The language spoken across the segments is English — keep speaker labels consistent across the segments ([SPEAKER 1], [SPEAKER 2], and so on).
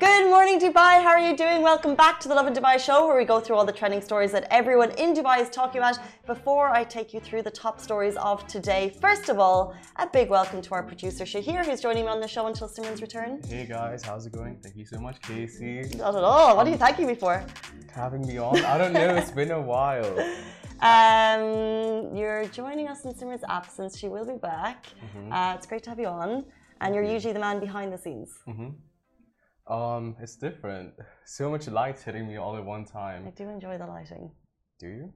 [SPEAKER 1] Good morning, Dubai. How are you doing? Welcome back to the Lovin Dubai show, where we go through all the trending stories that everyone in Dubai is talking about. Before I take you through the top stories of today, first of all, a big welcome to our producer Shahir, who's joining me on the show until Simran's return.
[SPEAKER 2] Hey guys, how's it going? Thank you so much, Casey.
[SPEAKER 1] Not at all. What are you thanking me for?
[SPEAKER 2] Having me on? I don't know. It's been a while.
[SPEAKER 1] Um, you're joining us in Simran's absence. She will be back. Mm-hmm. Uh, it's great to have you on. And you're usually the man behind the scenes.
[SPEAKER 2] Mm-hmm. Um, it's different. So much light hitting me all at one time.
[SPEAKER 1] I do enjoy the lighting.
[SPEAKER 2] Do you?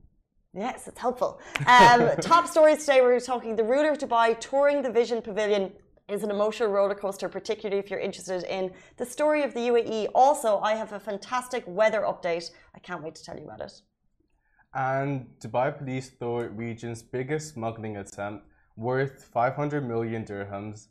[SPEAKER 1] Yes, it's helpful. Um, top stories today. We're talking the ruler of Dubai touring the Vision Pavilion is an emotional roller coaster, particularly if you're interested in the story of the UAE. Also, I have a fantastic weather update. I can't wait to tell you about it.
[SPEAKER 2] And Dubai police thought region's biggest smuggling attempt, worth 500 million dirhams,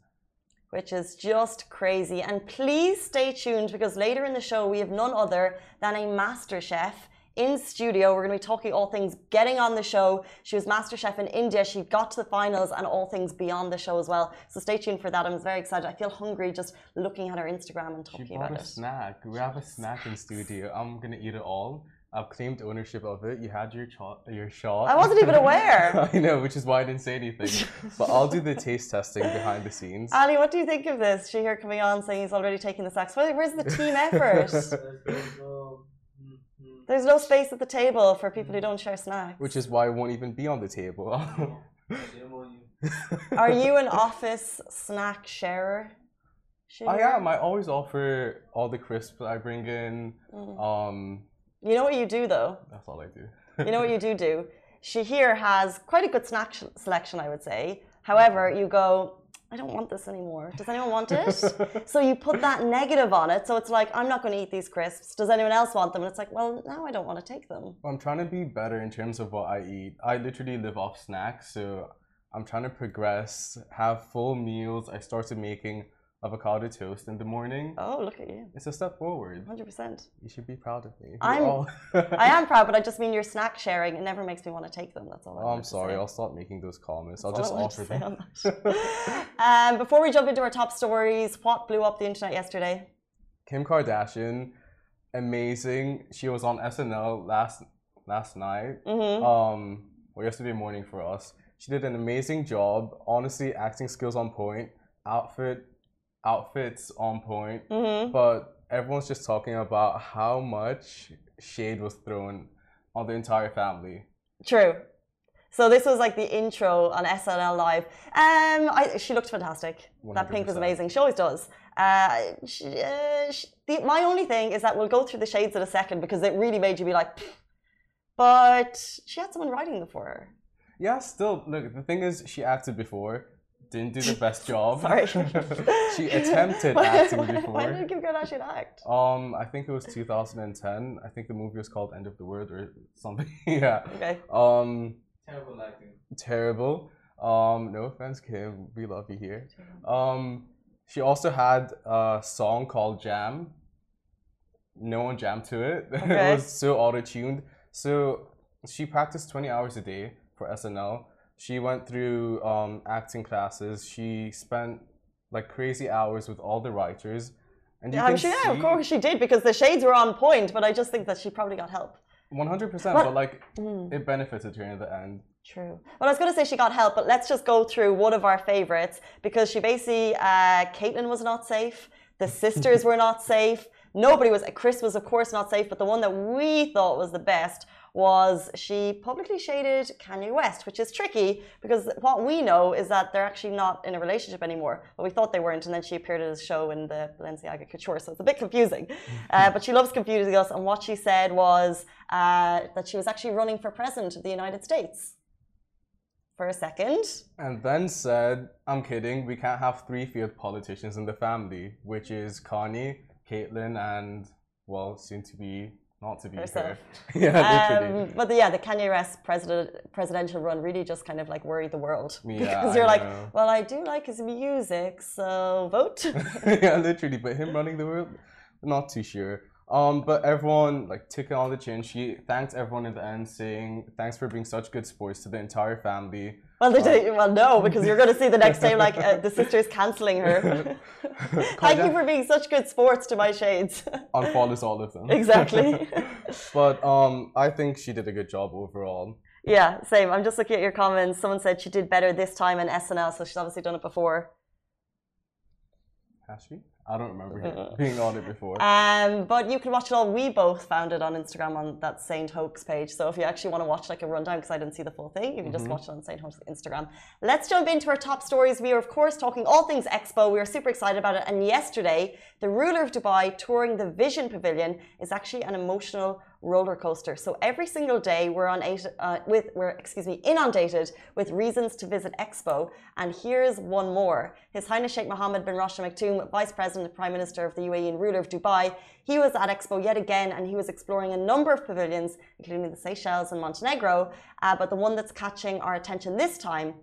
[SPEAKER 1] which is just crazy. And please stay tuned because later in the show, we have none other than a master chef in studio. We're going to be talking all things getting on the show. She was master chef in India. She got to the finals and all things beyond the show as well. So stay tuned for that. I'm very excited. I feel hungry just looking at her Instagram and talking
[SPEAKER 2] she brought
[SPEAKER 1] about
[SPEAKER 2] a it. snack. We have a snack in studio. I'm going to eat it all. I've claimed ownership of it. You had your cho- your shot.
[SPEAKER 1] I wasn't even aware.
[SPEAKER 2] I know, which is why I didn't say anything. but I'll do the taste testing behind the scenes.
[SPEAKER 1] Ali, what do you think of this? She here coming on saying he's already taking the sacks. Where's the team effort? There's no space at the table for people who don't share snacks.
[SPEAKER 2] Which is why I won't even be on the table.
[SPEAKER 1] Are you an office snack sharer?
[SPEAKER 2] I am. I always offer all the crisps I bring in. Mm. Um,
[SPEAKER 1] you know what you do though?
[SPEAKER 2] That's all I do.
[SPEAKER 1] you know what you do do? Shahir has quite a good snack selection, I would say. However, you go, I don't want this anymore. Does anyone want it? so you put that negative on it. So it's like, I'm not going to eat these crisps. Does anyone else want them? And it's like, well, now I don't want to take them.
[SPEAKER 2] Well, I'm trying to be better in terms of what I eat. I literally live off snacks. So I'm trying to progress, have full meals. I started making avocado toast in the morning.
[SPEAKER 1] Oh, look at you.
[SPEAKER 2] It's a step forward.
[SPEAKER 1] 100%.
[SPEAKER 2] You should be proud of me.
[SPEAKER 1] I'm, I am proud, but I just mean your snack sharing. It never makes me want to take them. That's all.
[SPEAKER 2] Oh, I'm sorry. I'll stop making those comments. That's I'll just offer them.
[SPEAKER 1] um, before we jump into our top stories, what blew up the internet yesterday?
[SPEAKER 2] Kim Kardashian, amazing. She was on SNL last last night. Mm-hmm. Um, or yesterday morning for us. She did an amazing job. Honestly, acting skills on point. Outfit outfits on point, mm-hmm. but everyone's just talking about how much shade was thrown on the entire family.
[SPEAKER 1] True. So this was like the intro on SNL Live. Um, I, she looked fantastic. 100%. That pink was amazing. She always does. Uh, she, uh, she, the, my only thing is that we'll go through the shades in a second because it really made you be like, Pff. but she had someone writing them for her.
[SPEAKER 2] Yeah, still look. The thing is, she acted before didn't do the best job.
[SPEAKER 1] Sorry.
[SPEAKER 2] she attempted acting before.
[SPEAKER 1] When did Kim Kardashian act?
[SPEAKER 2] Um, I think it was 2010. I think the movie was called End of the World or something. yeah.
[SPEAKER 1] Okay.
[SPEAKER 2] Um.
[SPEAKER 3] Terrible acting.
[SPEAKER 2] Terrible. Um. No offense, Kim. We love you here. Um. She also had a song called Jam. No one jammed to it. Okay. it was so auto tuned. So she practiced 20 hours a day for SNL she went through um, acting classes. She spent like crazy hours with all the writers.
[SPEAKER 1] And you yeah, sure, see... of course she did because the shades were on point. But I just think that she probably got help.
[SPEAKER 2] One hundred percent. But like, mm. it benefited her in the end.
[SPEAKER 1] True. Well, I was going to say she got help, but let's just go through one of our favorites because she basically, uh, Caitlyn was not safe. The sisters were not safe. Nobody was. Chris was, of course, not safe. But the one that we thought was the best was she publicly shaded Kanye West, which is tricky because what we know is that they're actually not in a relationship anymore. But we thought they weren't, and then she appeared at his show in the Balenciaga Couture, so it's a bit confusing. Uh, but she loves confusing us, and what she said was uh, that she was actually running for president of the United States. For a second.
[SPEAKER 2] And then said, I'm kidding, we can't have three field politicians in the family, which is Kanye, Caitlyn, and, well, soon to be not to be herself.
[SPEAKER 1] Her. yeah, literally. Um, but the, yeah, the Kanye West president presidential run really just kind of like worried the world
[SPEAKER 2] yeah,
[SPEAKER 1] because you're like, well, I do like his music, so vote.
[SPEAKER 2] yeah, literally. But him running the world, not too sure. Um, but everyone like took it on the chin. She thanked everyone in the end, saying thanks for being such good sports to the entire family.
[SPEAKER 1] Well, um, well, no, because you're going to see the next day like uh, the sister's cancelling her. Thank you for being such good sports to my shades.
[SPEAKER 2] Unfollows all of them.
[SPEAKER 1] Exactly.
[SPEAKER 2] but um, I think she did a good job overall.
[SPEAKER 1] Yeah, same. I'm just looking at your comments. Someone said she did better this time in SNL, so she's obviously done it before.
[SPEAKER 2] Has she? I don't remember being on it before.
[SPEAKER 1] Um, but you can watch it all. We both found it on Instagram on that Saint Hoax page. So if you actually want to watch like a rundown, because I didn't see the full thing, you can just mm-hmm. watch it on Saint Hoax Instagram. Let's jump into our top stories. We are of course talking all things Expo. We are super excited about it. And yesterday, the ruler of Dubai touring the Vision Pavilion is actually an emotional roller coaster. So every single day we're on uh, with we're excuse me inundated with reasons to visit Expo. And here's one more: His Highness Sheikh Mohammed bin Rashid Al Maktoum, Vice President, and Prime Minister of the UAE, and ruler of Dubai. He was at Expo yet again, and he was exploring a number of pavilions, including the Seychelles and Montenegro. Uh, but the one that's catching our attention this time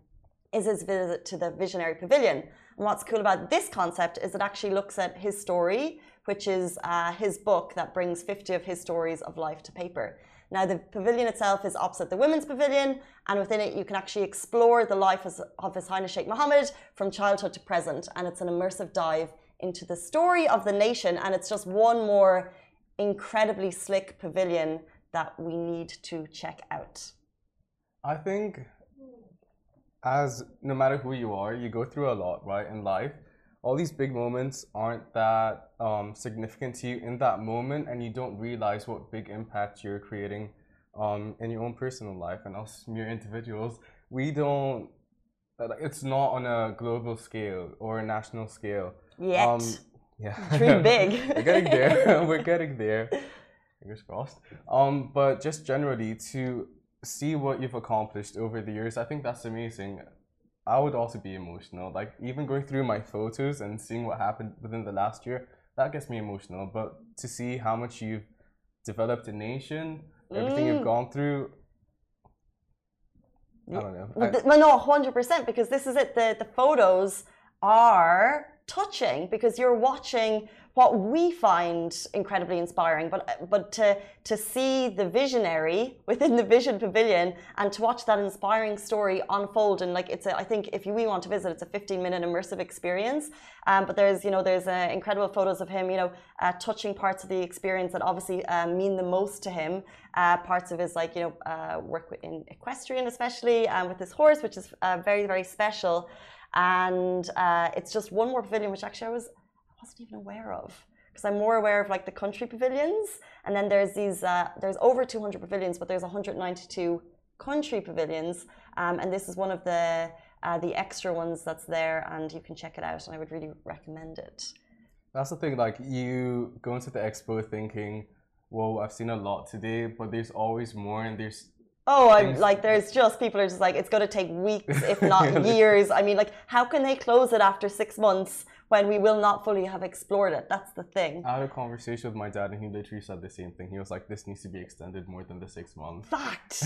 [SPEAKER 1] is his visit to the Visionary Pavilion. And what's cool about this concept is it actually looks at his story which is uh, his book that brings 50 of his stories of life to paper. Now, the pavilion itself is opposite the women's pavilion, and within it, you can actually explore the life of His Highness Sheikh Mohammed from childhood to present. And it's an immersive dive into the story of the nation. And it's just one more incredibly slick pavilion that we need to check out.
[SPEAKER 2] I think, as no matter who you are, you go through a lot, right, in life all these big moments aren't that um, significant to you in that moment, and you don't realize what big impact you're creating um, in your own personal life. And us mere individuals, we don't. It's not on a global scale or a national scale.
[SPEAKER 1] Yet. Um,
[SPEAKER 2] yeah.
[SPEAKER 1] Dream big.
[SPEAKER 2] We're getting there. We're getting there. Fingers crossed. Um, but just generally to see what you've accomplished over the years, I think that's amazing. I would also be emotional. Like even going through my photos and seeing what happened within the last year, that gets me emotional. But to see how much you've developed a nation, everything mm. you've gone through, I don't know. I,
[SPEAKER 1] well, no, hundred percent. Because this is it. The the photos are touching because you're watching what we find incredibly inspiring. But but to to see the visionary within the Vision Pavilion and to watch that inspiring story unfold and like it's a, I think if you, we want to visit, it's a 15 minute immersive experience. Um, but there's you know there's uh, incredible photos of him you know uh, touching parts of the experience that obviously uh, mean the most to him. Uh, parts of his like you know uh, work in equestrian especially um, with his horse, which is uh, very very special. And it's just one more pavilion which actually I was wasn't even aware of because I'm more aware of like the country pavilions, and then there's these uh, there's over 200 pavilions, but there's 192 country pavilions, um, and this is one of the uh, the extra ones that's there, and you can check it out, and I would really recommend it.
[SPEAKER 2] That's the thing, like you go into the expo thinking, "Whoa, I've seen a lot today," but there's always more, and there's
[SPEAKER 1] Oh, I'm like, there's just people are just like, it's going to take weeks, if not years. I mean, like, how can they close it after six months when we will not fully have explored it? That's the thing.
[SPEAKER 2] I had a conversation with my dad, and he literally said the same thing. He was like, this needs to be extended more than the six months.
[SPEAKER 1] Fact.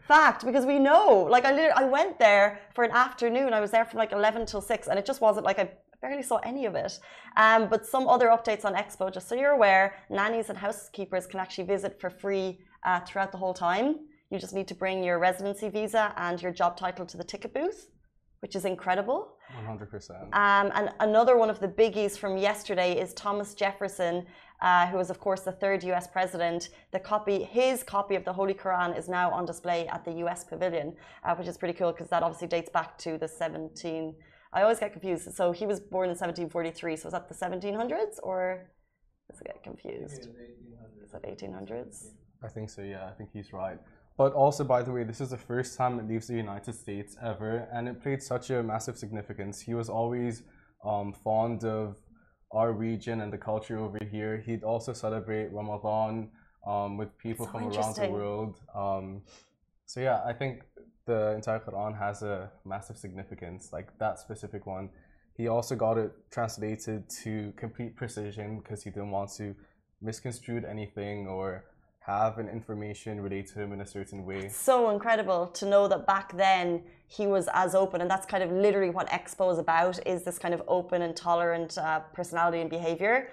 [SPEAKER 1] Fact. Because we know, like, I, literally, I went there for an afternoon. I was there from like 11 till 6, and it just wasn't like I barely saw any of it. Um, but some other updates on Expo, just so you're aware, nannies and housekeepers can actually visit for free uh, throughout the whole time. You just need to bring your residency visa and your job title to the ticket booth, which is incredible.
[SPEAKER 2] 100%.
[SPEAKER 1] Um, and another one of the biggies from yesterday is Thomas Jefferson, uh, who was, of course, the third US president. The copy, his copy of the Holy Quran is now on display at the US Pavilion, uh, which is pretty cool because that obviously dates back to the 17. I always get confused. So he was born in 1743. So was that the 1700s or? Let's get confused. Is that 1800s?
[SPEAKER 2] I think so. Yeah, I think he's right. But also, by the way, this is the first time it leaves the United States ever, and it played such a massive significance. He was always um, fond of our region and the culture over here. He'd also celebrate Ramadan um, with people so from around the world. Um, so yeah, I think the entire Quran has a massive significance, like that specific one. He also got it translated to complete precision because he didn't want to misconstrue anything or have an information relate to him in a certain way.
[SPEAKER 1] So incredible to know that back then he was as open, and that's kind of literally what Expo is about: is this kind of open and tolerant uh, personality and behavior.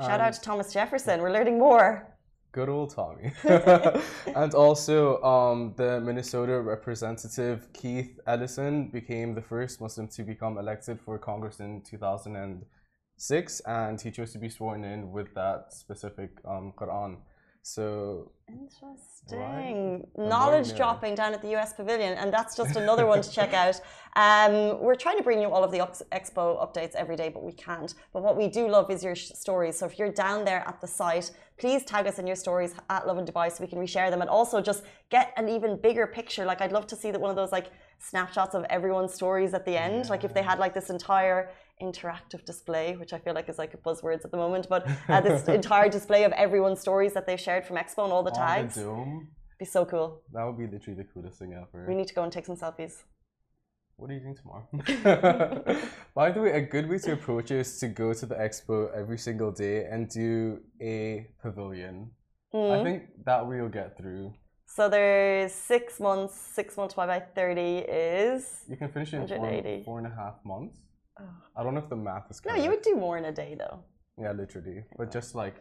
[SPEAKER 1] Shout out to Thomas Jefferson. We're learning more.
[SPEAKER 2] Good old Tommy. and also, um, the Minnesota representative Keith Ellison became the first Muslim to become elected for Congress in 2006, and he chose to be sworn in with that specific um, Quran. So
[SPEAKER 1] interesting right? knowledge dropping down at the US Pavilion, and that's just another one to check out. Um, we're trying to bring you all of the expo updates every day, but we can't. But what we do love is your stories. So if you're down there at the site, please tag us in your stories at Lovin Dubai so we can reshare them, and also just get an even bigger picture. Like I'd love to see that one of those like snapshots of everyone's stories at the end. Like if they had like this entire interactive display, which I feel like is like a buzzwords at the moment, but uh, this entire display of everyone's stories that they've shared from Expo and all the tags.
[SPEAKER 2] The dome.
[SPEAKER 1] Be so cool.
[SPEAKER 2] That would be literally the coolest thing ever.
[SPEAKER 1] We need to go and take some selfies.
[SPEAKER 2] What are you doing tomorrow? By the way, a good way to approach it is to go to the expo every single day and do a pavilion. Mm. I think that we'll get through.
[SPEAKER 1] So there's six months. Six months multiplied by thirty is.
[SPEAKER 2] You can finish it in four, four and a half months. I don't know if the math is correct.
[SPEAKER 1] No, you would do more in a day though.
[SPEAKER 2] Yeah, literally. But just like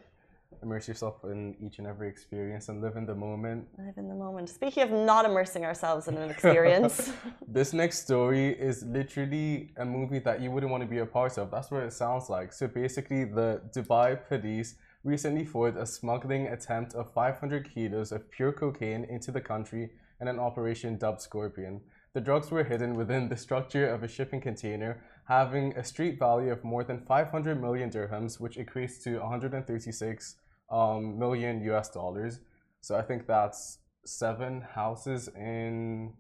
[SPEAKER 2] immerse yourself in each and every experience and live in the moment.
[SPEAKER 1] Live in the moment. Speaking of not immersing ourselves in an experience.
[SPEAKER 2] this next story is literally a movie that you wouldn't want to be a part of. That's what it sounds like. So basically, the Dubai police recently foiled a smuggling attempt of 500 kilos of pure cocaine into the country in an operation dubbed Scorpion. The drugs were hidden within the structure of a shipping container having a street value of more than 500 million dirhams, which equates to 136 um, million US dollars. So I think that's seven houses in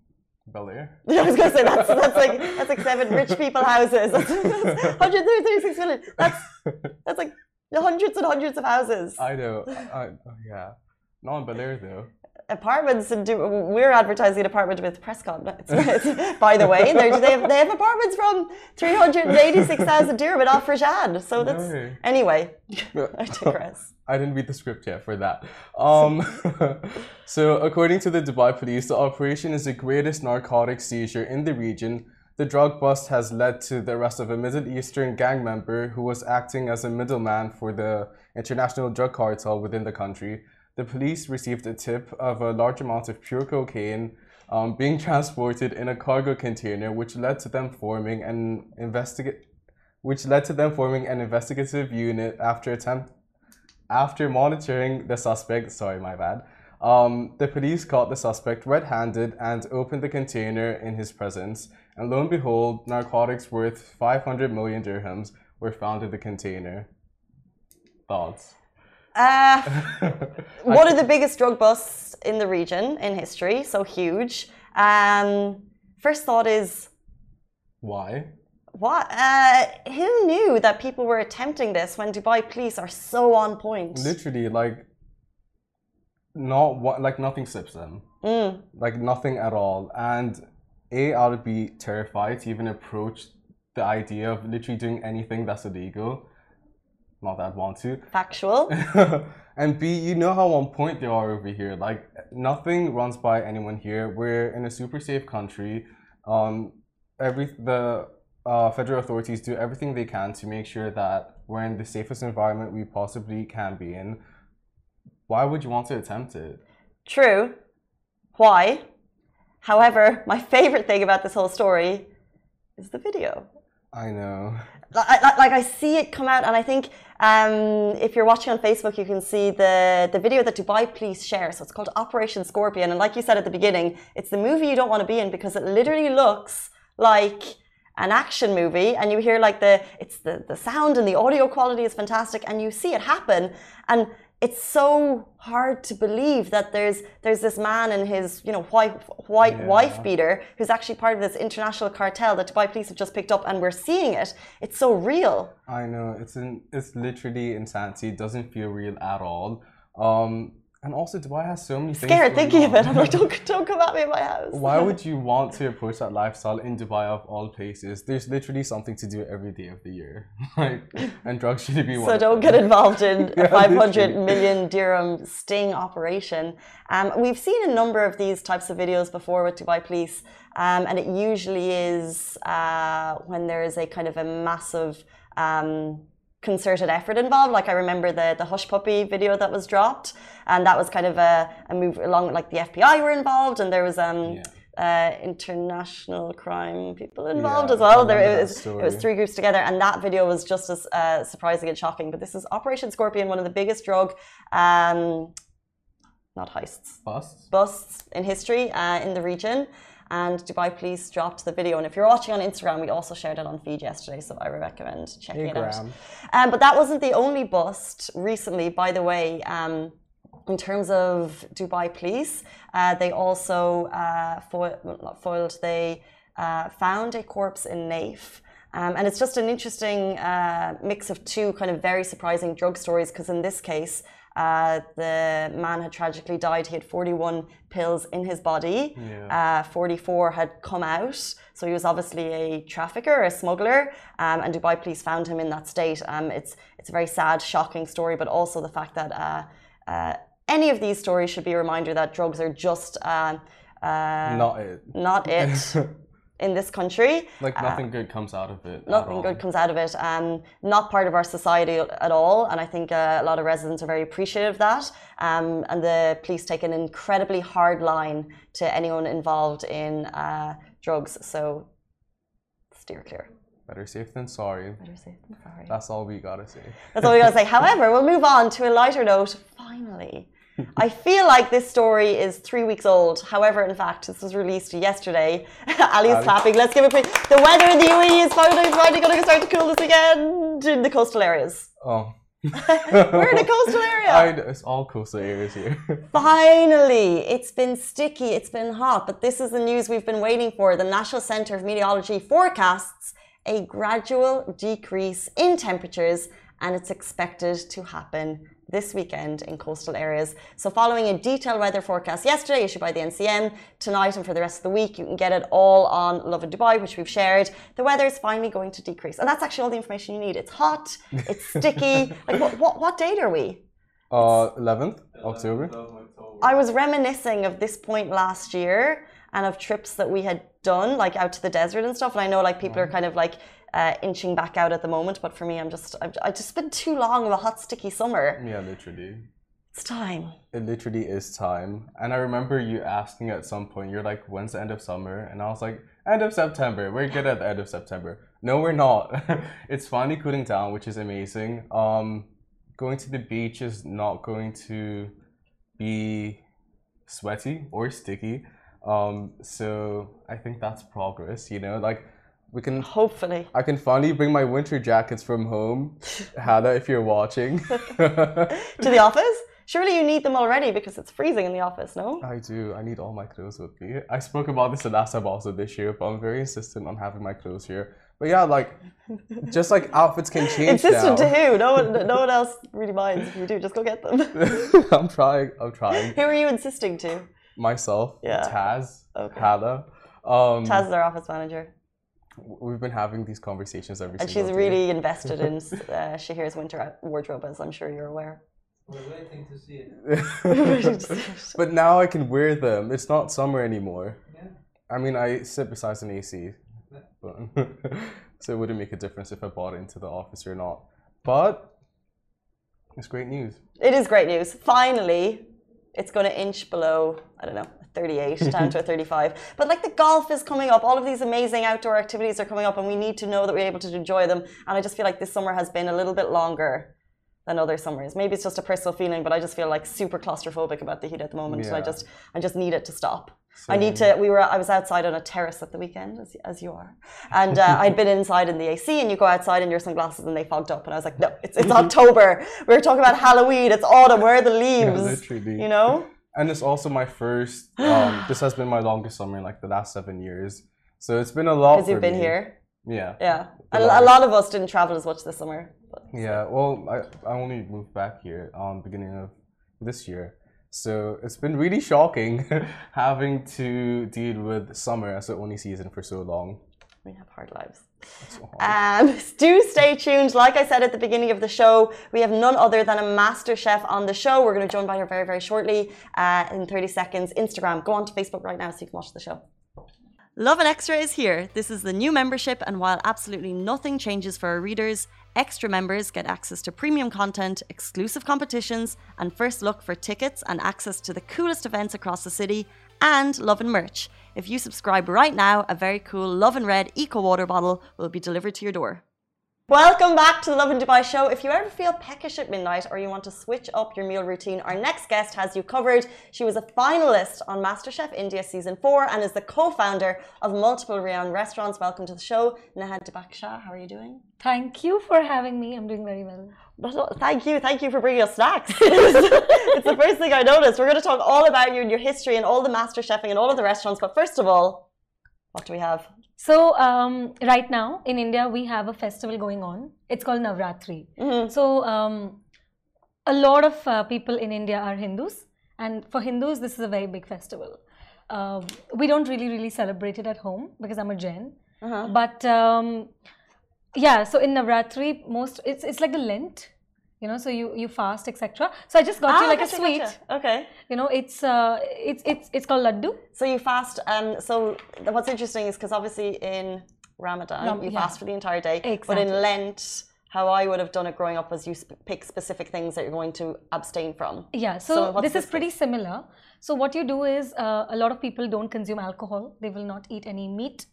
[SPEAKER 2] Bel Air.
[SPEAKER 1] Yeah, I was gonna say that's that's like that's like seven rich people houses. That's, that's 136 million. That's that's like hundreds and hundreds of houses.
[SPEAKER 2] I know. I, I, yeah, not in Bel Air though
[SPEAKER 1] apartments and do, we're advertising an apartment with Prescott. by the way, they have, they have apartments from 386,000 dirham in Al. So that's no. anyway. I digress.
[SPEAKER 2] I didn't read the script yet for that. Um, so, according to the Dubai police, the operation is the greatest narcotic seizure in the region. The drug bust has led to the arrest of a Middle Eastern gang member who was acting as a middleman for the international drug cartel within the country the police received a tip of a large amount of pure cocaine um, being transported in a cargo container, which led to them forming an investigate, which led to them forming an investigative unit after attempt, after monitoring the suspect. Sorry, my bad. Um, the police caught the suspect red-handed and opened the container in his presence. And lo and behold, narcotics worth 500 million dirhams were found in the container. Thoughts?
[SPEAKER 1] Uh, one of the biggest drug busts in the region in history, so huge. Um, first thought is
[SPEAKER 2] why?
[SPEAKER 1] What? Uh, who knew that people were attempting this when Dubai police are so on point?
[SPEAKER 2] Literally, like, not what, like nothing slips them, mm. like nothing at all. And a, I would be terrified to even approach the idea of literally doing anything that's illegal not that I'd want to.
[SPEAKER 1] Factual.
[SPEAKER 2] and B, you know how on point they are over here. Like nothing runs by anyone here. We're in a super safe country. Um, every the uh, federal authorities do everything they can to make sure that we're in the safest environment we possibly can be in. Why would you want to attempt it?
[SPEAKER 1] True. Why? However, my favorite thing about this whole story is the video.
[SPEAKER 2] I know.
[SPEAKER 1] Like, like, I see it come out, and I think um, if you're watching on Facebook, you can see the, the video that Dubai police share. So it's called Operation Scorpion. And like you said at the beginning, it's the movie you don't want to be in because it literally looks like an action movie and you hear like the it's the, the sound and the audio quality is fantastic and you see it happen and it's so hard to believe that there's there's this man and his you know white white yeah. wife beater who's actually part of this international cartel that Dubai police have just picked up and we're seeing it. It's so real.
[SPEAKER 2] I know it's in, it's literally insanity. It doesn't feel real at all. Um, and also, Dubai has so many things.
[SPEAKER 1] Scared thinking on. of it. I'm like, don't, don't come at me in my house.
[SPEAKER 2] Why would you want to approach that lifestyle in Dubai of all places? There's literally something to do every day of the year. like, and drugs should be one.
[SPEAKER 1] So don't get involved in yeah, a 500 million dirham sting operation. Um, we've seen a number of these types of videos before with Dubai police, um, and it usually is uh, when there is a kind of a massive. Um, concerted effort involved. Like I remember the the Hushpuppi video that was dropped, and that was kind of a, a move along. Like the FBI were involved, and there was um. Yeah. Uh, international crime people involved yeah, as well. There it was, it was three groups together, and that video was just as uh, surprising and shocking. But this is Operation Scorpion, one of the biggest drug, um, not heists,
[SPEAKER 2] busts,
[SPEAKER 1] busts in history uh, in the region and Dubai Police dropped the video. And if you're watching on Instagram, we also shared it on feed yesterday, so I recommend checking it out. Um, but that wasn't the only bust recently, by the way. Um, in terms of Dubai Police, uh, they also uh, foiled, foiled, they uh, found a corpse in Naif. Um, and it's just an interesting uh, mix of two kind of very surprising drug stories because in this case, uh, the man had tragically died. He had 41 pills in his body. Yeah. Uh, 44 had come out. So he was obviously a trafficker, a smuggler, um, and Dubai police found him in that state. Um, it's it's a very sad, shocking story, but also the fact that uh, uh any of these stories should be a reminder that drugs are just uh,
[SPEAKER 2] not it.
[SPEAKER 1] Not it. in this country.
[SPEAKER 2] Like uh, nothing uh, good comes out of it.
[SPEAKER 1] Nothing good comes out of it. Um, not part of our society at all. And I think uh, a lot of residents are very appreciative of that. Um, and the police take an incredibly hard line to anyone involved in uh, drugs. So steer clear.
[SPEAKER 2] Better safe than sorry.
[SPEAKER 1] Better safe than sorry.
[SPEAKER 2] That's all we gotta say.
[SPEAKER 1] That's all we gotta say. However, we'll move on to a lighter note. I feel like this story is three weeks old. However, in fact, this was released yesterday. Ali's Ali. clapping. Let's give a quick. The weather in the UAE is finally, finally going to start to cool this again in the coastal areas.
[SPEAKER 2] Oh.
[SPEAKER 1] We're in a coastal area.
[SPEAKER 2] I, it's all coastal areas here.
[SPEAKER 1] Finally, it's been sticky, it's been hot, but this is the news we've been waiting for. The National Centre of Meteorology forecasts a gradual decrease in temperatures, and it's expected to happen this weekend in coastal areas. So, following a detailed weather forecast yesterday issued by the NCM, tonight and for the rest of the week, you can get it all on Lovin Dubai, which we've shared. The weather is finally going to decrease. And that's actually all the information you need. It's hot, it's sticky. like, what, what, what date are we?
[SPEAKER 2] Uh, 11th October.
[SPEAKER 1] I was reminiscing of this point last year and of trips that we had done, like out to the desert and stuff. And I know, like, people are kind of like, uh, inching back out at the moment. But for me, I'm just I've, I've just been too long of a hot, sticky summer.
[SPEAKER 2] Yeah, literally.
[SPEAKER 1] It's time.
[SPEAKER 2] It literally is time. And I remember you asking at some point, you're like, when's the end of summer? And I was like, end of September. We're good at the end of September. No, we're not. it's finally cooling down, which is amazing. Um, going to the beach is not going to be sweaty or sticky. Um, so I think that's progress, you know, like we can
[SPEAKER 1] hopefully
[SPEAKER 2] I can finally bring my winter jackets from home. Hannah, if you're watching.
[SPEAKER 1] to the office? Surely you need them already because it's freezing in the office, no?
[SPEAKER 2] I do. I need all my clothes with me. I spoke about this last time also this year, but I'm very insistent on having my clothes here. But yeah, like just like outfits can change.
[SPEAKER 1] Insistent to who? No one no one else really minds if you do. Just go get them.
[SPEAKER 2] I'm trying. I'm trying.
[SPEAKER 1] Who are you insisting to?
[SPEAKER 2] Myself. Yeah. Taz. Okay. Hannah.
[SPEAKER 1] Um, Taz is our office manager
[SPEAKER 2] we've been having these conversations every
[SPEAKER 1] and she's really invested in uh, Shahir's winter wardrobe, as I'm sure you're aware.
[SPEAKER 3] We're waiting to see it.
[SPEAKER 2] but now I can wear them. It's not summer anymore. Yeah. I mean, I sit beside an AC, but so it wouldn't make a difference if I bought it into the office or not. But it's great news.
[SPEAKER 1] It is great news. Finally, it's going to inch below. I don't know 38 down to a 35. But like the golf is coming up, all of these amazing outdoor activities are coming up, and we need to know that we're able to enjoy them. And I just feel like this summer has been a little bit longer than other summers. Maybe it's just a personal feeling, but I just feel like super claustrophobic about the heat at the moment. Yeah. And I just, I just need it to stop. Same. I need to. We were. I was outside on a terrace at the weekend, as, as you are, and uh, I'd been inside in the AC. And you go outside in your sunglasses, and they fogged up. And I was like, no, it's it's October. We are talking about Halloween. It's autumn. Where are the leaves? Yeah, you know
[SPEAKER 2] and it's also my first. Um, this has been my longest summer in like the last seven years, so it's been a lot.
[SPEAKER 1] Because you've been
[SPEAKER 2] me.
[SPEAKER 1] here.
[SPEAKER 2] Yeah.
[SPEAKER 1] Yeah, a, a, lot of us didn't travel as much this summer.
[SPEAKER 2] But, yeah, well, I I only moved back here on um, beginning of this year, so it's been really shocking having to deal with summer as the only season for so long.
[SPEAKER 1] We have hard lives. Um, do stay tuned. Like I said at the beginning of the show, we have none other than a master chef on the show. We're going to join by her very, very shortly uh, in 30 seconds. Instagram, go on to Facebook right now so you can watch the show. Lovin Extra is here. This is the new membership, and while absolutely nothing changes for our readers, extra members get access to premium content, exclusive competitions, and first look for tickets and access to the coolest events across the city, and Lovin merch. If you subscribe right now, a very cool Lovin Red Eco Water bottle will be delivered to your door. Welcome back to the Lovin Dubai show. If you ever feel peckish at midnight or you want to switch up your meal routine, our next guest has you covered. She was a finalist on MasterChef India season four and is the co-founder of multiple renowned restaurants. Welcome to the show, Neha Deepak Shah. How are you doing?
[SPEAKER 4] Thank you for having me. I'm doing very well.
[SPEAKER 1] Thank you, thank you for bringing us snacks. it's the first thing I noticed. We're going to talk all about you and your history and all the master chefing and all of the restaurants. But first of all, what do we have?
[SPEAKER 4] So um, right now in India we have a festival going on. It's called Navratri. Mm-hmm. So um, a lot of uh, people in India are Hindus, and for Hindus this is a very big festival. Uh, we don't really really celebrate it at home because I'm a Jain. Uh-huh. But um, yeah, so in Navratri most it's it's like the Lent you know so you you fast etc so i just got ah, you like gotcha, a sweet gotcha.
[SPEAKER 1] okay
[SPEAKER 4] you know it's uh it's it's it's called laddu
[SPEAKER 1] so you fast um so what's interesting is because obviously in ramadan no, you yeah. fast for the entire day exactly. but in lent how I would have done it growing up was you sp pick specific things that you're going to abstain from.
[SPEAKER 4] Yeah, so, so this is pretty similar. So what you do is uh, a lot of people don't consume alcohol. They will not eat any meat.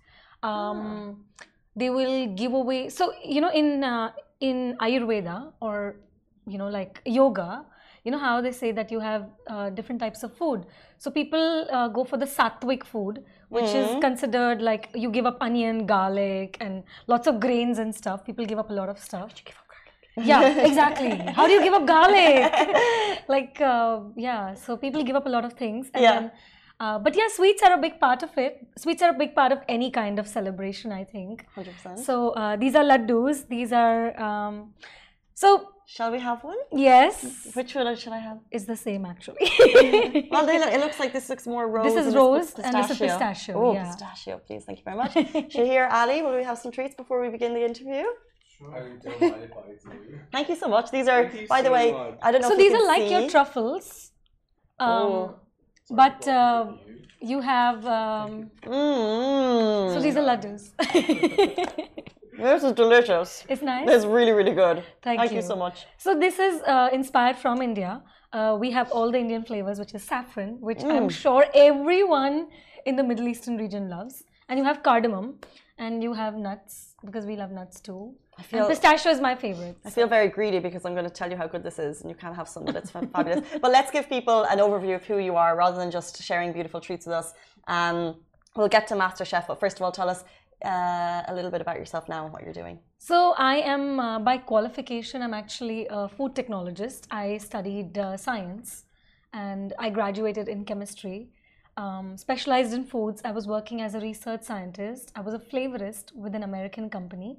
[SPEAKER 4] Um, ah. They will give away. So you know in uh, in Ayurveda or you know like yoga you know how they say that you have uh, different types of food so people uh, go for the sattvic food which mm. is hmm. considered like you give up onion garlic and lots of grains and stuff people give up a lot of stuff yeah exactly how do you give up garlic like uh, yeah so people give up a lot of things
[SPEAKER 1] and yeah. Then,
[SPEAKER 4] uh, but yeah, sweets are a big part of it. Sweets are a big part of any kind of celebration, I think.
[SPEAKER 1] 100%.
[SPEAKER 4] So uh, these are laddus. These are um, so
[SPEAKER 1] Shall we have one?
[SPEAKER 4] Yes.
[SPEAKER 1] Which one should I have?
[SPEAKER 4] It's the same actually.
[SPEAKER 1] well, look, it looks like this looks more rose.
[SPEAKER 4] This is rose and this is pistachio.
[SPEAKER 1] Oh,
[SPEAKER 4] yeah.
[SPEAKER 1] pistachio, please. Thank you very much. Shahir Ali, will we have some treats before we begin the interview?
[SPEAKER 3] Sure.
[SPEAKER 1] Thank you so much. These are, by the way, much. I don't know.
[SPEAKER 4] So these are like see. your truffles. Um, oh. But uh, you have. Um,
[SPEAKER 1] mm.
[SPEAKER 4] So these are laddus.
[SPEAKER 1] This is delicious.
[SPEAKER 4] It's nice.
[SPEAKER 1] It's really, really good.
[SPEAKER 4] Thank,
[SPEAKER 1] Thank
[SPEAKER 4] you.
[SPEAKER 1] you. so much.
[SPEAKER 4] So this is uh, inspired from India. Uh, we have all the Indian flavors, which is saffron, which mm. I'm sure everyone in the Middle Eastern region loves. And you have cardamom, and you have nuts because we love nuts too. I feel and pistachio is my favorite.
[SPEAKER 1] I feel very greedy because I'm going to tell you how good this is, and you can't have some of it. It's fabulous. But let's give people an overview of who you are, rather than just sharing beautiful treats with us. Um, we'll get to MasterChef, but first of all, tell us uh, a little bit about yourself now and what you're doing.
[SPEAKER 4] So, I am uh, by qualification, I'm actually a food technologist. I studied uh, science and I graduated in chemistry. Um, specialized in foods, I was working as a research scientist. I was a flavorist with an American company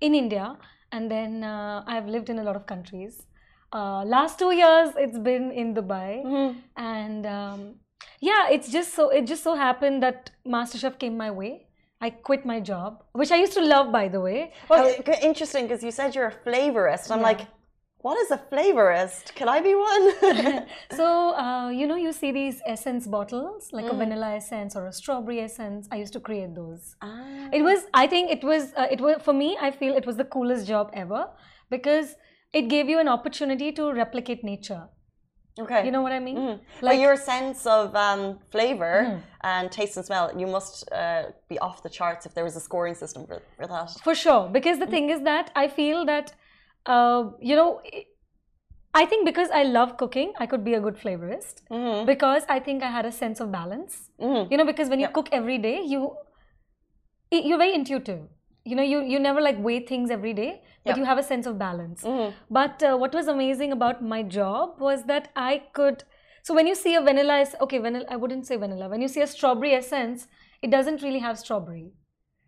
[SPEAKER 4] in India, and then uh, I've lived in a lot of countries. Uh, last two years, it's been in Dubai,
[SPEAKER 1] mm-hmm.
[SPEAKER 4] and um, yeah, it's just so it just so happened that MasterChef came my way I quit my job, which I used to love, by the way.
[SPEAKER 1] Well, interesting because you said you're a flavorist. I'm yeah. like, what is a flavorist? Can I be one?
[SPEAKER 4] so, uh, you know, you see these essence bottles, like mm. a vanilla essence or a strawberry essence. I used to create those.
[SPEAKER 1] Ah.
[SPEAKER 4] It was, I think it was, uh, it was, for me, I feel it was the coolest job ever because it gave you an opportunity to replicate nature.
[SPEAKER 1] Okay.
[SPEAKER 4] You know what I mean?
[SPEAKER 1] Mm. Like your sense of um, flavor mm. and taste and smell, you must uh, be off the charts if there was a scoring system for, for that.
[SPEAKER 4] For sure. Because the mm. thing is that I feel that, uh, you know, I think because I love cooking, I could be a good flavorist.
[SPEAKER 1] -hmm.
[SPEAKER 4] Because I think I had a sense of balance.
[SPEAKER 1] -hmm.
[SPEAKER 4] You know, because when you yep. cook every day, you you're very intuitive you know you you never like weigh things every day but yep. you have a sense of balance
[SPEAKER 1] mm-hmm.
[SPEAKER 4] but uh, what was amazing about my job was that i could so when you see a vanilla okay vanilla i wouldn't say vanilla when you see a strawberry essence it doesn't really have strawberry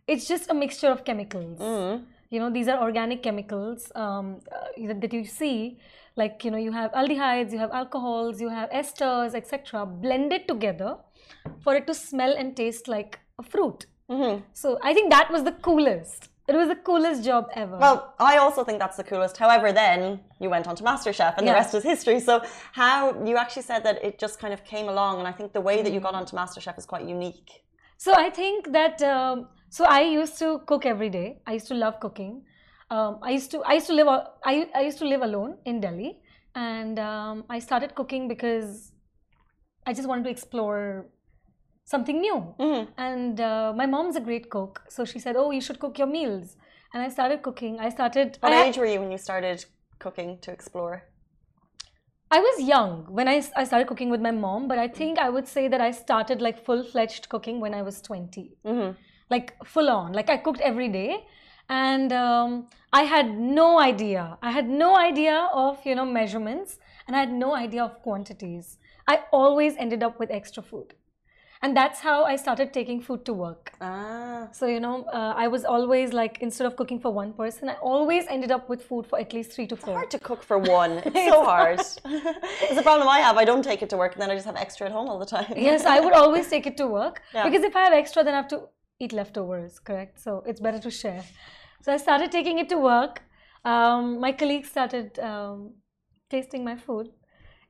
[SPEAKER 4] it's just a mixture of chemicals
[SPEAKER 1] mm-hmm.
[SPEAKER 4] you know these are organic chemicals um, uh, that you see like you know you have aldehydes you have alcohols you have esters etc blended together for it to smell and taste like a fruit
[SPEAKER 1] Mm-hmm.
[SPEAKER 4] So I think that was the coolest. It was the coolest job ever.
[SPEAKER 1] Well, I also think that's the coolest. However, then you went on to MasterChef and yeah. the rest is history. So, how you actually said that it just kind of came along, and I think the way that you got onto MasterChef is quite unique.
[SPEAKER 4] So, I think that, um, so I used to cook every day. I used to love cooking. um, I used to I used to live I, I used to live alone in Delhi, and um, I started cooking because I just wanted to explore something new.
[SPEAKER 1] Mhm.
[SPEAKER 4] And uh, my mom's a great cook, so she said, "Oh, you should cook your meals." And I started cooking. I started.
[SPEAKER 1] What
[SPEAKER 4] I,
[SPEAKER 1] age were you when you started cooking to explore?
[SPEAKER 4] I was young when I started cooking with my mom, but I think I would say that I started like full fledged cooking when I was 20.
[SPEAKER 1] Mhm.
[SPEAKER 4] Like full on. Like I cooked every day. And um, I had no idea. I had no idea of, you know, measurements and I had no idea of quantities. I always ended up with extra food. And that's how I started taking food to work.
[SPEAKER 1] Ah.
[SPEAKER 4] So, you know, uh, I was always like, instead of cooking for one person, I always ended up with food for at least three to four.
[SPEAKER 1] Hard to cook for one. It's so hard. it's a problem I have. I don't take it to work and then I just have extra at home all the time.
[SPEAKER 4] yes, I would always take it to work
[SPEAKER 1] Yeah.
[SPEAKER 4] because if I have extra, then I have to eat leftovers, correct? So it's better to share. So I started taking it to work. Um, my colleagues started um, tasting my food.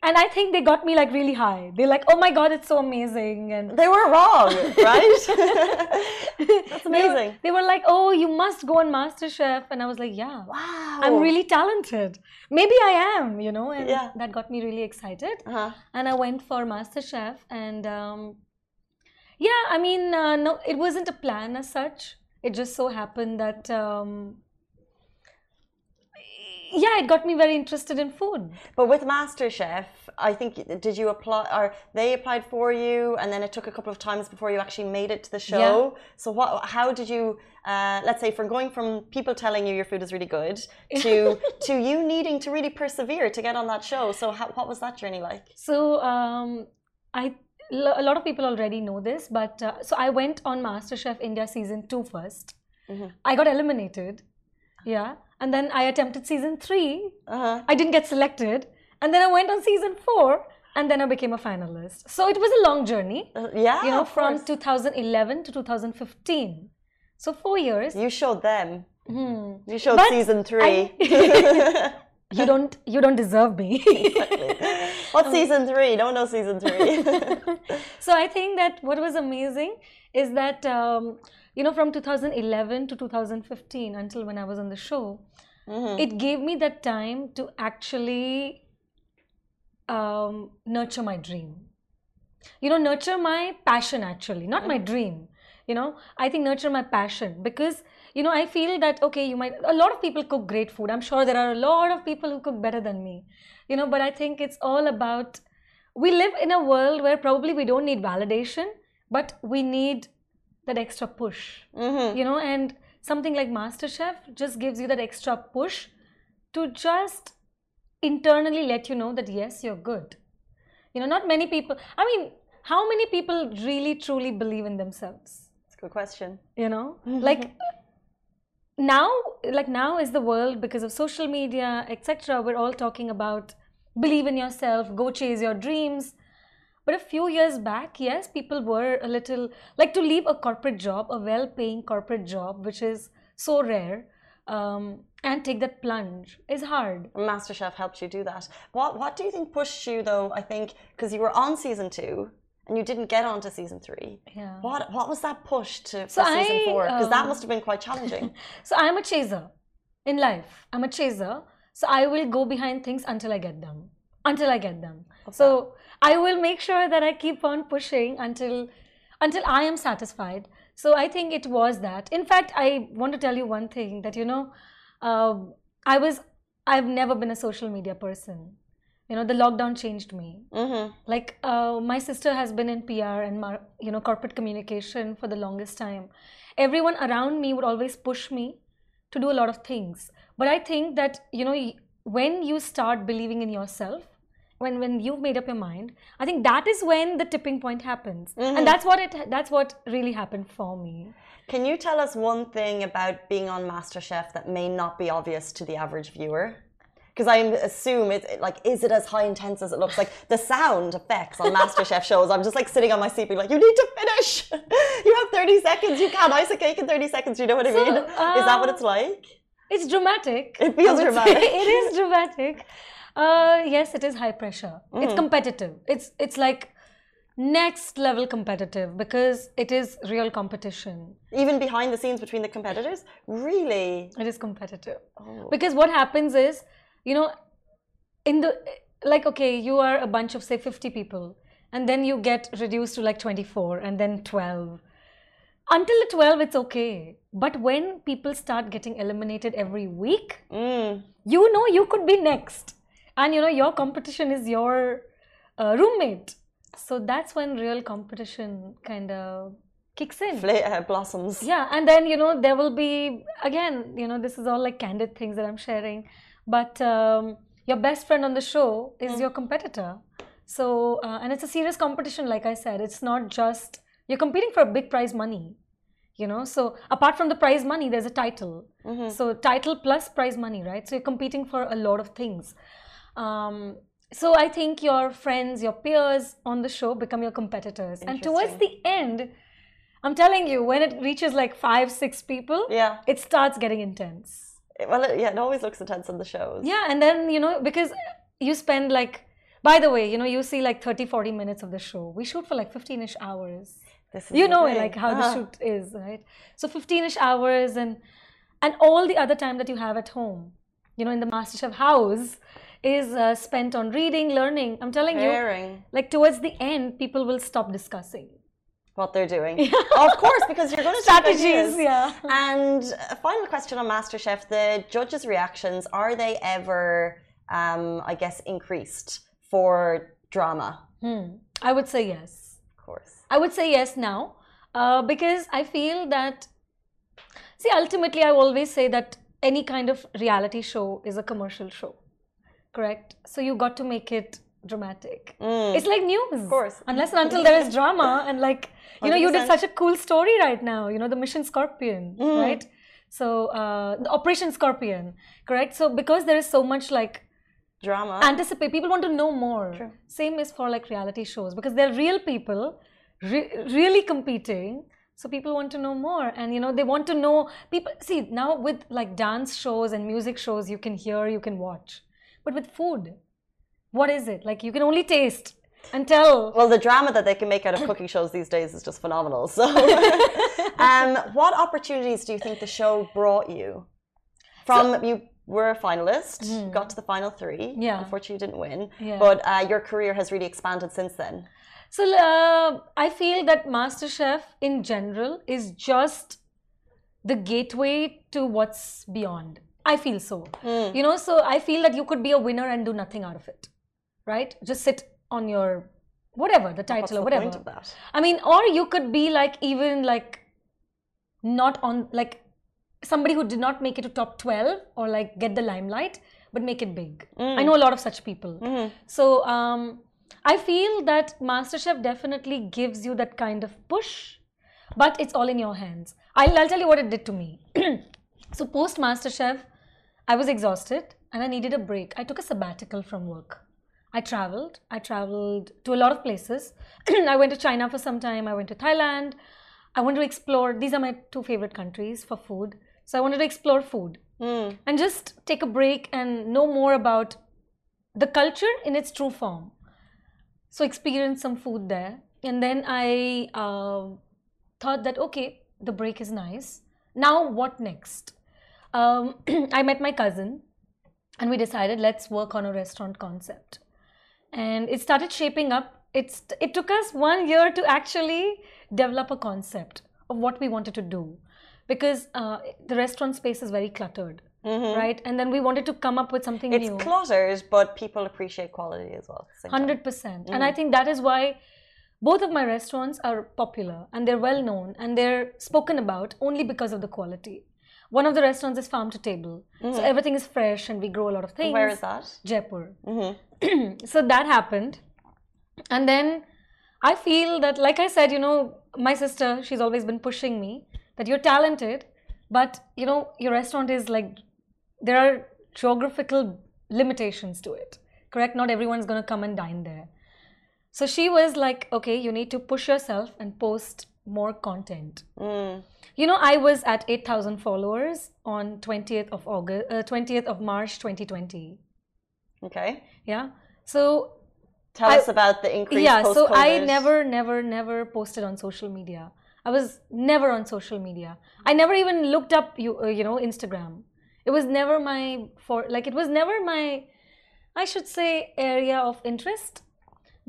[SPEAKER 4] And I think they got me like really high. They're like, oh my God, it's so amazing. And
[SPEAKER 1] They were wrong, right? That's
[SPEAKER 4] they were,
[SPEAKER 1] amazing.
[SPEAKER 4] they were like, oh, you must go on MasterChef. And I was like, yeah.
[SPEAKER 1] Wow.
[SPEAKER 4] I'm really talented. Maybe I am, you know, and
[SPEAKER 1] Yeah.
[SPEAKER 4] that got me really excited.
[SPEAKER 1] Uh-huh.
[SPEAKER 4] and I went for MasterChef, and um, yeah, I mean, uh, no, it wasn't a plan as such. It just so happened that, um, yeah, it got me very interested in food.
[SPEAKER 1] But with MasterChef, I think did you apply or they applied for you, and then it took a couple of times before you actually made it to the show. So what? How did you? Uh, let's say from going from people telling you your food is really good to to you needing to really persevere to get on that show. So how, what was that journey like?
[SPEAKER 4] So um, I. A lot of people already know this, but uh, so I went on MasterChef India season two first.
[SPEAKER 1] Mhm.
[SPEAKER 4] I got eliminated, yeah, and then I attempted season three,
[SPEAKER 1] Uh-huh.
[SPEAKER 4] I didn't get selected. And then I went on season four and then I became a finalist. So it was a long journey,
[SPEAKER 1] Uh, yeah,
[SPEAKER 4] you know, from
[SPEAKER 1] course.
[SPEAKER 4] 2011 to 2015. So four years.
[SPEAKER 1] you showed them.
[SPEAKER 4] Hmm.
[SPEAKER 1] You showed
[SPEAKER 4] But
[SPEAKER 1] season three.
[SPEAKER 4] You don't you don't deserve me.
[SPEAKER 1] What's season three? Don't know season three.
[SPEAKER 4] so I think that what was amazing is that um, you know from 2011 to 2015 until when I was on the show,
[SPEAKER 1] Mhm.
[SPEAKER 4] it gave me that time to actually um, nurture my dream. You know, nurture my passion actually, not my dream. You know, I think nurture my passion because you know I feel that okay, you might a lot of people cook great food. I'm sure there are a lot of people who cook better than me. You know, but I think it's all about we live in a world where probably we don't need validation, but we need that extra push
[SPEAKER 1] Mhm.
[SPEAKER 4] you know and something like masterchef just gives you that extra push to just internally let you know that yes you're good. You know not many people i mean how many people really truly believe in themselves?
[SPEAKER 1] It's a good question.
[SPEAKER 4] you know? Like now like now is the world because of social media etc we're all talking about believe in yourself go chase your dreams but a few years back yes people were a little like to leave a corporate job a well paying corporate job which is so rare um, and take that plunge is hard
[SPEAKER 1] MasterChef helped you do that. What What do you think pushed you though? I think because you were on season two and you didn't get on to season three.
[SPEAKER 4] yeah
[SPEAKER 1] What What was that push to for
[SPEAKER 4] So
[SPEAKER 1] season
[SPEAKER 4] I,
[SPEAKER 1] four? Because that
[SPEAKER 4] um,
[SPEAKER 1] must have been quite challenging.
[SPEAKER 4] So I'm a chaser in life. I'm a chaser. So I will go behind things until I get them. Until I get them. So I will make sure that I keep on pushing until until I am satisfied. So I think it was that. In fact, I want to tell you one thing that you know, um I was I've never been a social media person. You know, the lockdown changed me
[SPEAKER 1] hmm
[SPEAKER 4] like uh, my sister has been in pr and mar- you know corporate communication for the longest time everyone around me would always push me to do a lot of things but i think that you know when you start believing in yourself when when you've made up your mind i think that is when the tipping point happens
[SPEAKER 1] Mhm.
[SPEAKER 4] and that's what it that's what really happened for me
[SPEAKER 1] Can you tell us one thing about being on MasterChef that may not be obvious to the average viewer? Because I assume it's like, is it as high intense as it looks? Like the sound effects on MasterChef shows, I'm just like sitting on my seat, being like, you need to finish. you have 30 seconds. You can't ice a cake in 30 seconds. You know what I
[SPEAKER 4] So,
[SPEAKER 1] mean? is that what
[SPEAKER 4] uh,
[SPEAKER 1] it's like?
[SPEAKER 4] it's dramatic
[SPEAKER 1] It feels
[SPEAKER 4] say.
[SPEAKER 1] dramatic.
[SPEAKER 4] it is dramatic uh, yes it is high pressure it's
[SPEAKER 1] Mm.
[SPEAKER 4] competitive it's it's like next level competitive because it is real competition.
[SPEAKER 1] Even behind the scenes between the competitors? Really?
[SPEAKER 4] It is competitive.
[SPEAKER 1] Oh.
[SPEAKER 4] Because what happens is, you know, in the like, okay, you are a bunch of say 50 people, and then you get reduced to like 24 and then 12. Until the 12, it's okay. But when people start getting eliminated every week,
[SPEAKER 1] Mm.
[SPEAKER 4] you know you could be next. And you know, your competition is your uh, roommate. So that's when real competition kind of kicks in.
[SPEAKER 1] Fla- uh, blossoms.
[SPEAKER 4] Yeah, and then you know there will be again, you know, this is all like candid things that I'm sharing, but um, your best friend on the show is your competitor. So uh, and it's a serious competition, like I said. It's not just you're competing for a big prize money, you know. So apart from the prize money, there's a title. So title plus prize money, right? So you're competing for a lot of things. Um, so I think your friends, your peers on the show become your competitors, and towards the end. I'm telling you, when it reaches like five, six people,
[SPEAKER 1] Yeah.
[SPEAKER 4] it starts getting intense.
[SPEAKER 1] Well, it, yeah, it always looks intense on the shows.
[SPEAKER 4] Yeah, and then, you know, because you spend like, by the way, you know, you see like 30, 40 minutes of the show. We shoot for like 15 ish hours.
[SPEAKER 1] This is
[SPEAKER 4] You know, like how
[SPEAKER 1] Ah.
[SPEAKER 4] the shoot is, right? So 15 ish hours and and all the other time that you have at home, you know, in the MasterChef house is uh, spent on reading, learning. I'm telling you, like towards the end, people will stop discussing
[SPEAKER 1] what they're doing. of course, because you're going to
[SPEAKER 4] strategies. Yeah.
[SPEAKER 1] And a final question on MasterChef: the judges' reactions are they ever, um, I guess, increased for drama?
[SPEAKER 4] Hmm. I would say yes.
[SPEAKER 1] Of course.
[SPEAKER 4] I would say yes now uh, because I feel that, see, ultimately, I always say that any kind of reality show is a commercial show, correct? So you got to make it dramatic. It's like news. Of
[SPEAKER 1] Mm. course.
[SPEAKER 4] Unless and until there is drama and like, you know, you did such a cool story right now, you know, the Mission Scorpion,
[SPEAKER 1] Mm.
[SPEAKER 4] right? So, uh, the Operation Scorpion, correct? So, because there is so much like
[SPEAKER 1] Drama.
[SPEAKER 4] anticipate people want to know more
[SPEAKER 1] True.
[SPEAKER 4] same is for like reality shows because they're real people re- really competing so people want to know more and you know they want to know people see now with like dance shows and music shows you can hear you can watch but with food what is it like you can only taste and tell
[SPEAKER 1] well, the drama that they can make out of cooking shows these days is just phenomenal. So, um, what opportunities do you think the show brought you? From you were a finalist, got to the final three.
[SPEAKER 4] Yeah.
[SPEAKER 1] Unfortunately, you didn't win.
[SPEAKER 4] Yeah.
[SPEAKER 1] But uh, your career has really expanded since then.
[SPEAKER 4] So uh, I feel that MasterChef in general is just the gateway to what's beyond. I feel so.
[SPEAKER 1] Hmm.
[SPEAKER 4] You know, so I feel that you could be a winner and do nothing out of it, right? Just sit on your whatever the title
[SPEAKER 1] What's
[SPEAKER 4] or
[SPEAKER 1] the
[SPEAKER 4] whatever.
[SPEAKER 1] point of that?
[SPEAKER 4] I mean, or you could be like even like not on like somebody who did not make it to top 12 or like get the limelight but make it big. I know a lot of such people. So um, I feel that MasterChef definitely gives you that kind of push, but it's all in your hands. I'll, I'll tell you what it did to me. so post MasterChef, I was exhausted and I needed a break. I took a sabbatical from work. I traveled. I traveled to a lot of places. I went to China for some time. I went to Thailand. I wanted to explore. These are my two favorite countries for food. So I wanted to explore food and just take a break and know more about the culture in its true form. So experience some food there, and then I uh, thought that okay, the break is nice. Now what next? Um, I met my cousin, and we decided let's work on a restaurant concept, and it started shaping up. It's it took us one year to actually develop a concept of what we wanted to do, because uh, the restaurant space is very cluttered, right? And then we wanted to come up with something
[SPEAKER 1] It's
[SPEAKER 4] new.
[SPEAKER 1] cluttered, but people appreciate quality as well. at the same time.
[SPEAKER 4] Hundred percent, and I think that is why both of my restaurants are popular and they're well known and they're spoken about only because of the quality. One of the restaurants is farm to table, so mm-hmm. everything is fresh and we grow a lot of things.
[SPEAKER 1] Where is that?
[SPEAKER 4] Jaipur. Mm-hmm. so that happened, and then I feel that, like I said, you know, my sister, she's always been pushing me that you're talented, but you know, your restaurant is like there are geographical limitations to it. Correct? Not everyone's gonna come and dine there. So she was like, okay, you need to push yourself and post more content. You know, I was at 8,000 followers on 20th of August, uh, 20th of March 2020.
[SPEAKER 1] Okay.
[SPEAKER 4] Yeah. So
[SPEAKER 1] Tell
[SPEAKER 4] I-
[SPEAKER 1] us about the increase.
[SPEAKER 4] yeah so i never never never posted on social media i was never on social media i never even looked up you uh, you know instagram it was never my for like it was never my i should say area of interest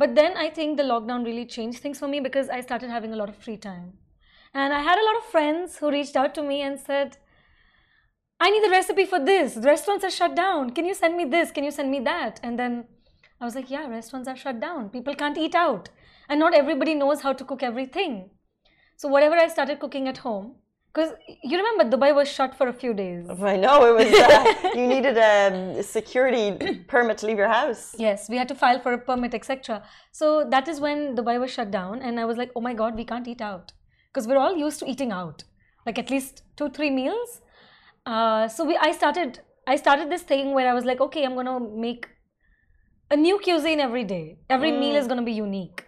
[SPEAKER 4] but then i think the lockdown really changed things for me because i started having a lot of free time and i had a lot of friends who reached out to me and said I need the recipe for this. The restaurants are shut down. Can you send me this? Can you send me that? And then I was like, yeah, restaurants are shut down. People can't eat out. And not everybody knows how to cook everything. So whatever I started cooking at home, because you remember Dubai was shut for a few days.
[SPEAKER 1] I know it was. Uh, you needed a security permit to leave your house.
[SPEAKER 4] Yes, we had to file for a permit, etc. So that is when Dubai was shut down, and I was like, oh my god, we can't eat out because we're all used to eating out, like at least two, three meals. Uh, so we, I started, I started this thing where I was like, okay, I'm gonna make a new cuisine every day. Every meal is gonna be unique.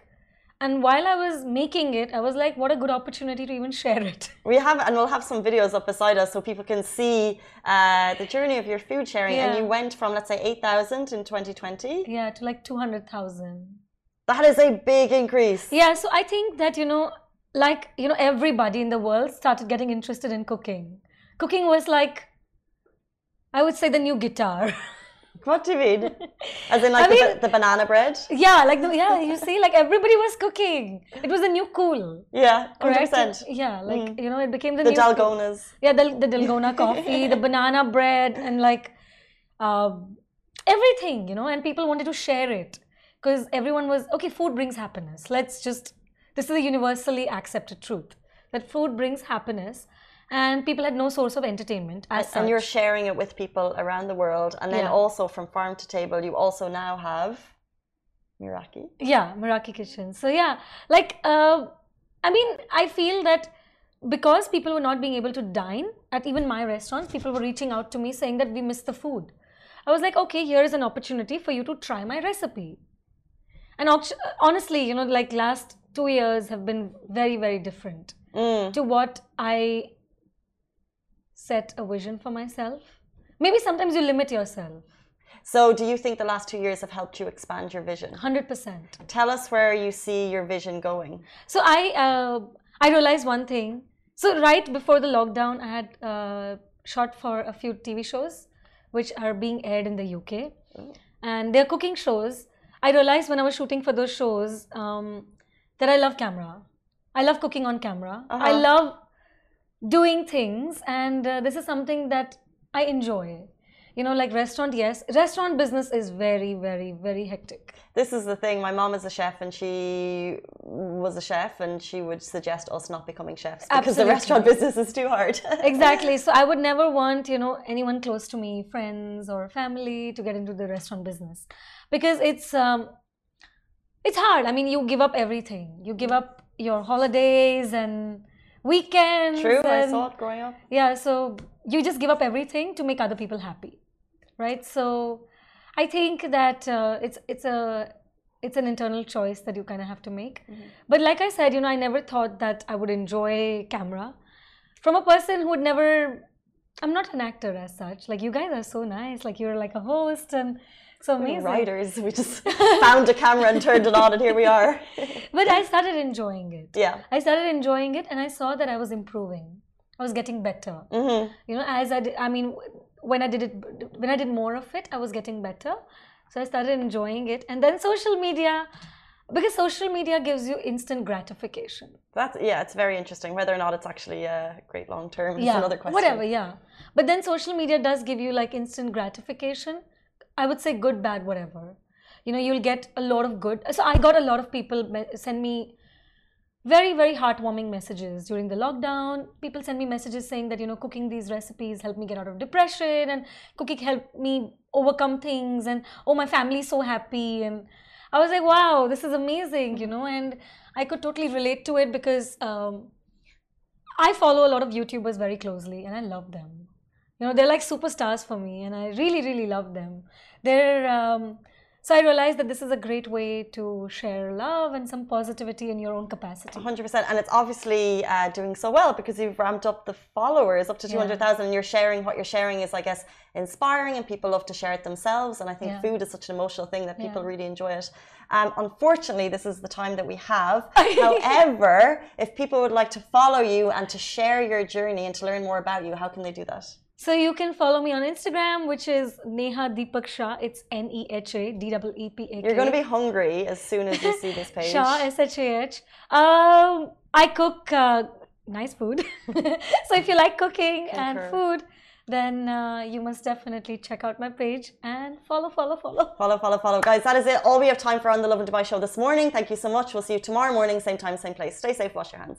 [SPEAKER 4] And while I was making it, I was like, what a good opportunity to even share it.
[SPEAKER 1] We have, and we'll have some videos up beside us so people can see uh, the journey of your food sharing. And you went from, let's say, 8,000 in 2020.
[SPEAKER 4] Yeah, to like 200,000.
[SPEAKER 1] That is a big increase.
[SPEAKER 4] Yeah, so I think that, you know, like, you know, everybody in the world started getting interested in cooking. Cooking was like, I would say the new guitar.
[SPEAKER 1] What do you mean? As in, like the,
[SPEAKER 4] mean-
[SPEAKER 1] the banana bread?
[SPEAKER 4] yeah, like, the, yeah, you see, like everybody was cooking. It was the new cool.
[SPEAKER 1] Yeah, 100%.
[SPEAKER 4] Correct? Yeah, like, you know, it became the,
[SPEAKER 1] The
[SPEAKER 4] new cool.
[SPEAKER 1] Dalgonas.
[SPEAKER 4] Yeah, the, the Dalgona coffee, the banana bread, and like um, everything, you know, and people wanted to share it because everyone was okay, food brings happiness. Let's just, this is a universally accepted truth that food brings happiness, and people had no source of entertainment as.
[SPEAKER 1] And you're sharing it with people around the world. And then
[SPEAKER 4] Yeah.
[SPEAKER 1] also from farm to table, you also now have Meraki.
[SPEAKER 4] Yeah, Meraki Kitchen. So yeah, like uh, I mean, I feel that because people were not being able to dine at even my restaurants, people were reaching out to me saying that we miss the food. I was like, okay, here is an opportunity for you to try my recipe. And honestly, you know, like last two years have been very, very different
[SPEAKER 1] Mm.
[SPEAKER 4] to what I set a vision for myself. Maybe sometimes you limit yourself.
[SPEAKER 1] So, do you think the last two years have helped you expand your vision?
[SPEAKER 4] 100%.
[SPEAKER 1] Tell us where you see your vision going.
[SPEAKER 4] So I uh, I realized one thing. So right before the lockdown, I had uh, shot for a few TV shows, which are being aired in the UK, and they're cooking shows. I realized when I was shooting for those shows um, that I love camera. I love cooking on camera. I
[SPEAKER 1] Uh-huh.
[SPEAKER 4] love doing things, and uh, this is something that I enjoy. You know, like restaurant, yes, restaurant business is very, very, very hectic.
[SPEAKER 1] This is the thing. My mom is a chef, and she was a chef, and she would suggest us not becoming chefs because
[SPEAKER 4] Absolutely.
[SPEAKER 1] the restaurant business is too hard.
[SPEAKER 4] exactly so i would never want you know anyone close to me friends or family to get into the restaurant business because it's um it's hard i mean you give up everything you give up your holidays and weekends
[SPEAKER 1] True, I saw it growing up.
[SPEAKER 4] yeah so you just give up everything to make other people happy right? So i think that uh, it's it's a it's an internal choice that you kind of have to make. But like i said you know i never thought that i would enjoy camera. From a person who would never i'm not an actor as such. Like you guys are so nice. Like you're like a host and so
[SPEAKER 1] We're
[SPEAKER 4] amazing.
[SPEAKER 1] Writers, we just found a camera and turned it on, and here we are.
[SPEAKER 4] but i started enjoying it.
[SPEAKER 1] Yeah.
[SPEAKER 4] i started enjoying it and i saw that i was improving. I was getting better.
[SPEAKER 1] Hmm
[SPEAKER 4] you know as i did i mean when i did it when i did more of it i was getting better. So i started enjoying it. And then social media because social media gives you instant gratification.
[SPEAKER 1] That's yeah, it's very interesting. Whether or not it's actually uh, great long term is
[SPEAKER 4] yeah
[SPEAKER 1] another question.
[SPEAKER 4] whatever yeah. But then social media does give you like instant gratification i would say good bad whatever you know you'll get a lot of good so i got a lot of people send me very very heartwarming messages during the lockdown people send me messages saying that you know cooking these recipes helped me get out of depression and cooking helped me overcome things and oh my family's so happy and i was like wow this is amazing you know and i could totally relate to it because um, I follow a lot of YouTubers very closely and I love them. You know, they're like superstars for me and I really, really love them. They're, um, So I realized that this is a great way to share love and some positivity in your own capacity.
[SPEAKER 1] 100%. And it's obviously uh, doing so well because you've ramped up the followers up to 200,000 yeah. and you're sharing what you're sharing is, I guess, inspiring and people love to share it themselves. And I think yeah. food is such an emotional thing that people yeah. really enjoy it. Um, unfortunately, this is the time that we have. However, if people would like to follow you and to share your journey and to learn more about you, how can they do that?
[SPEAKER 4] So you can follow me on Instagram, which is Neha Deepak Shah. It's N E H A D E E P A.
[SPEAKER 1] You're going to be hungry as soon as you see this page.
[SPEAKER 4] Shah S H A H. Um, I cook uh, nice food. so if you like cooking Concur. and food, then uh, you must definitely check out my page and follow, follow, follow.
[SPEAKER 1] Follow, follow, follow. Guys, that is it. All we have time for on the Lovin Dubai show this morning. Thank you so much. We'll see you tomorrow morning, same time, same place. Stay safe, wash your hands.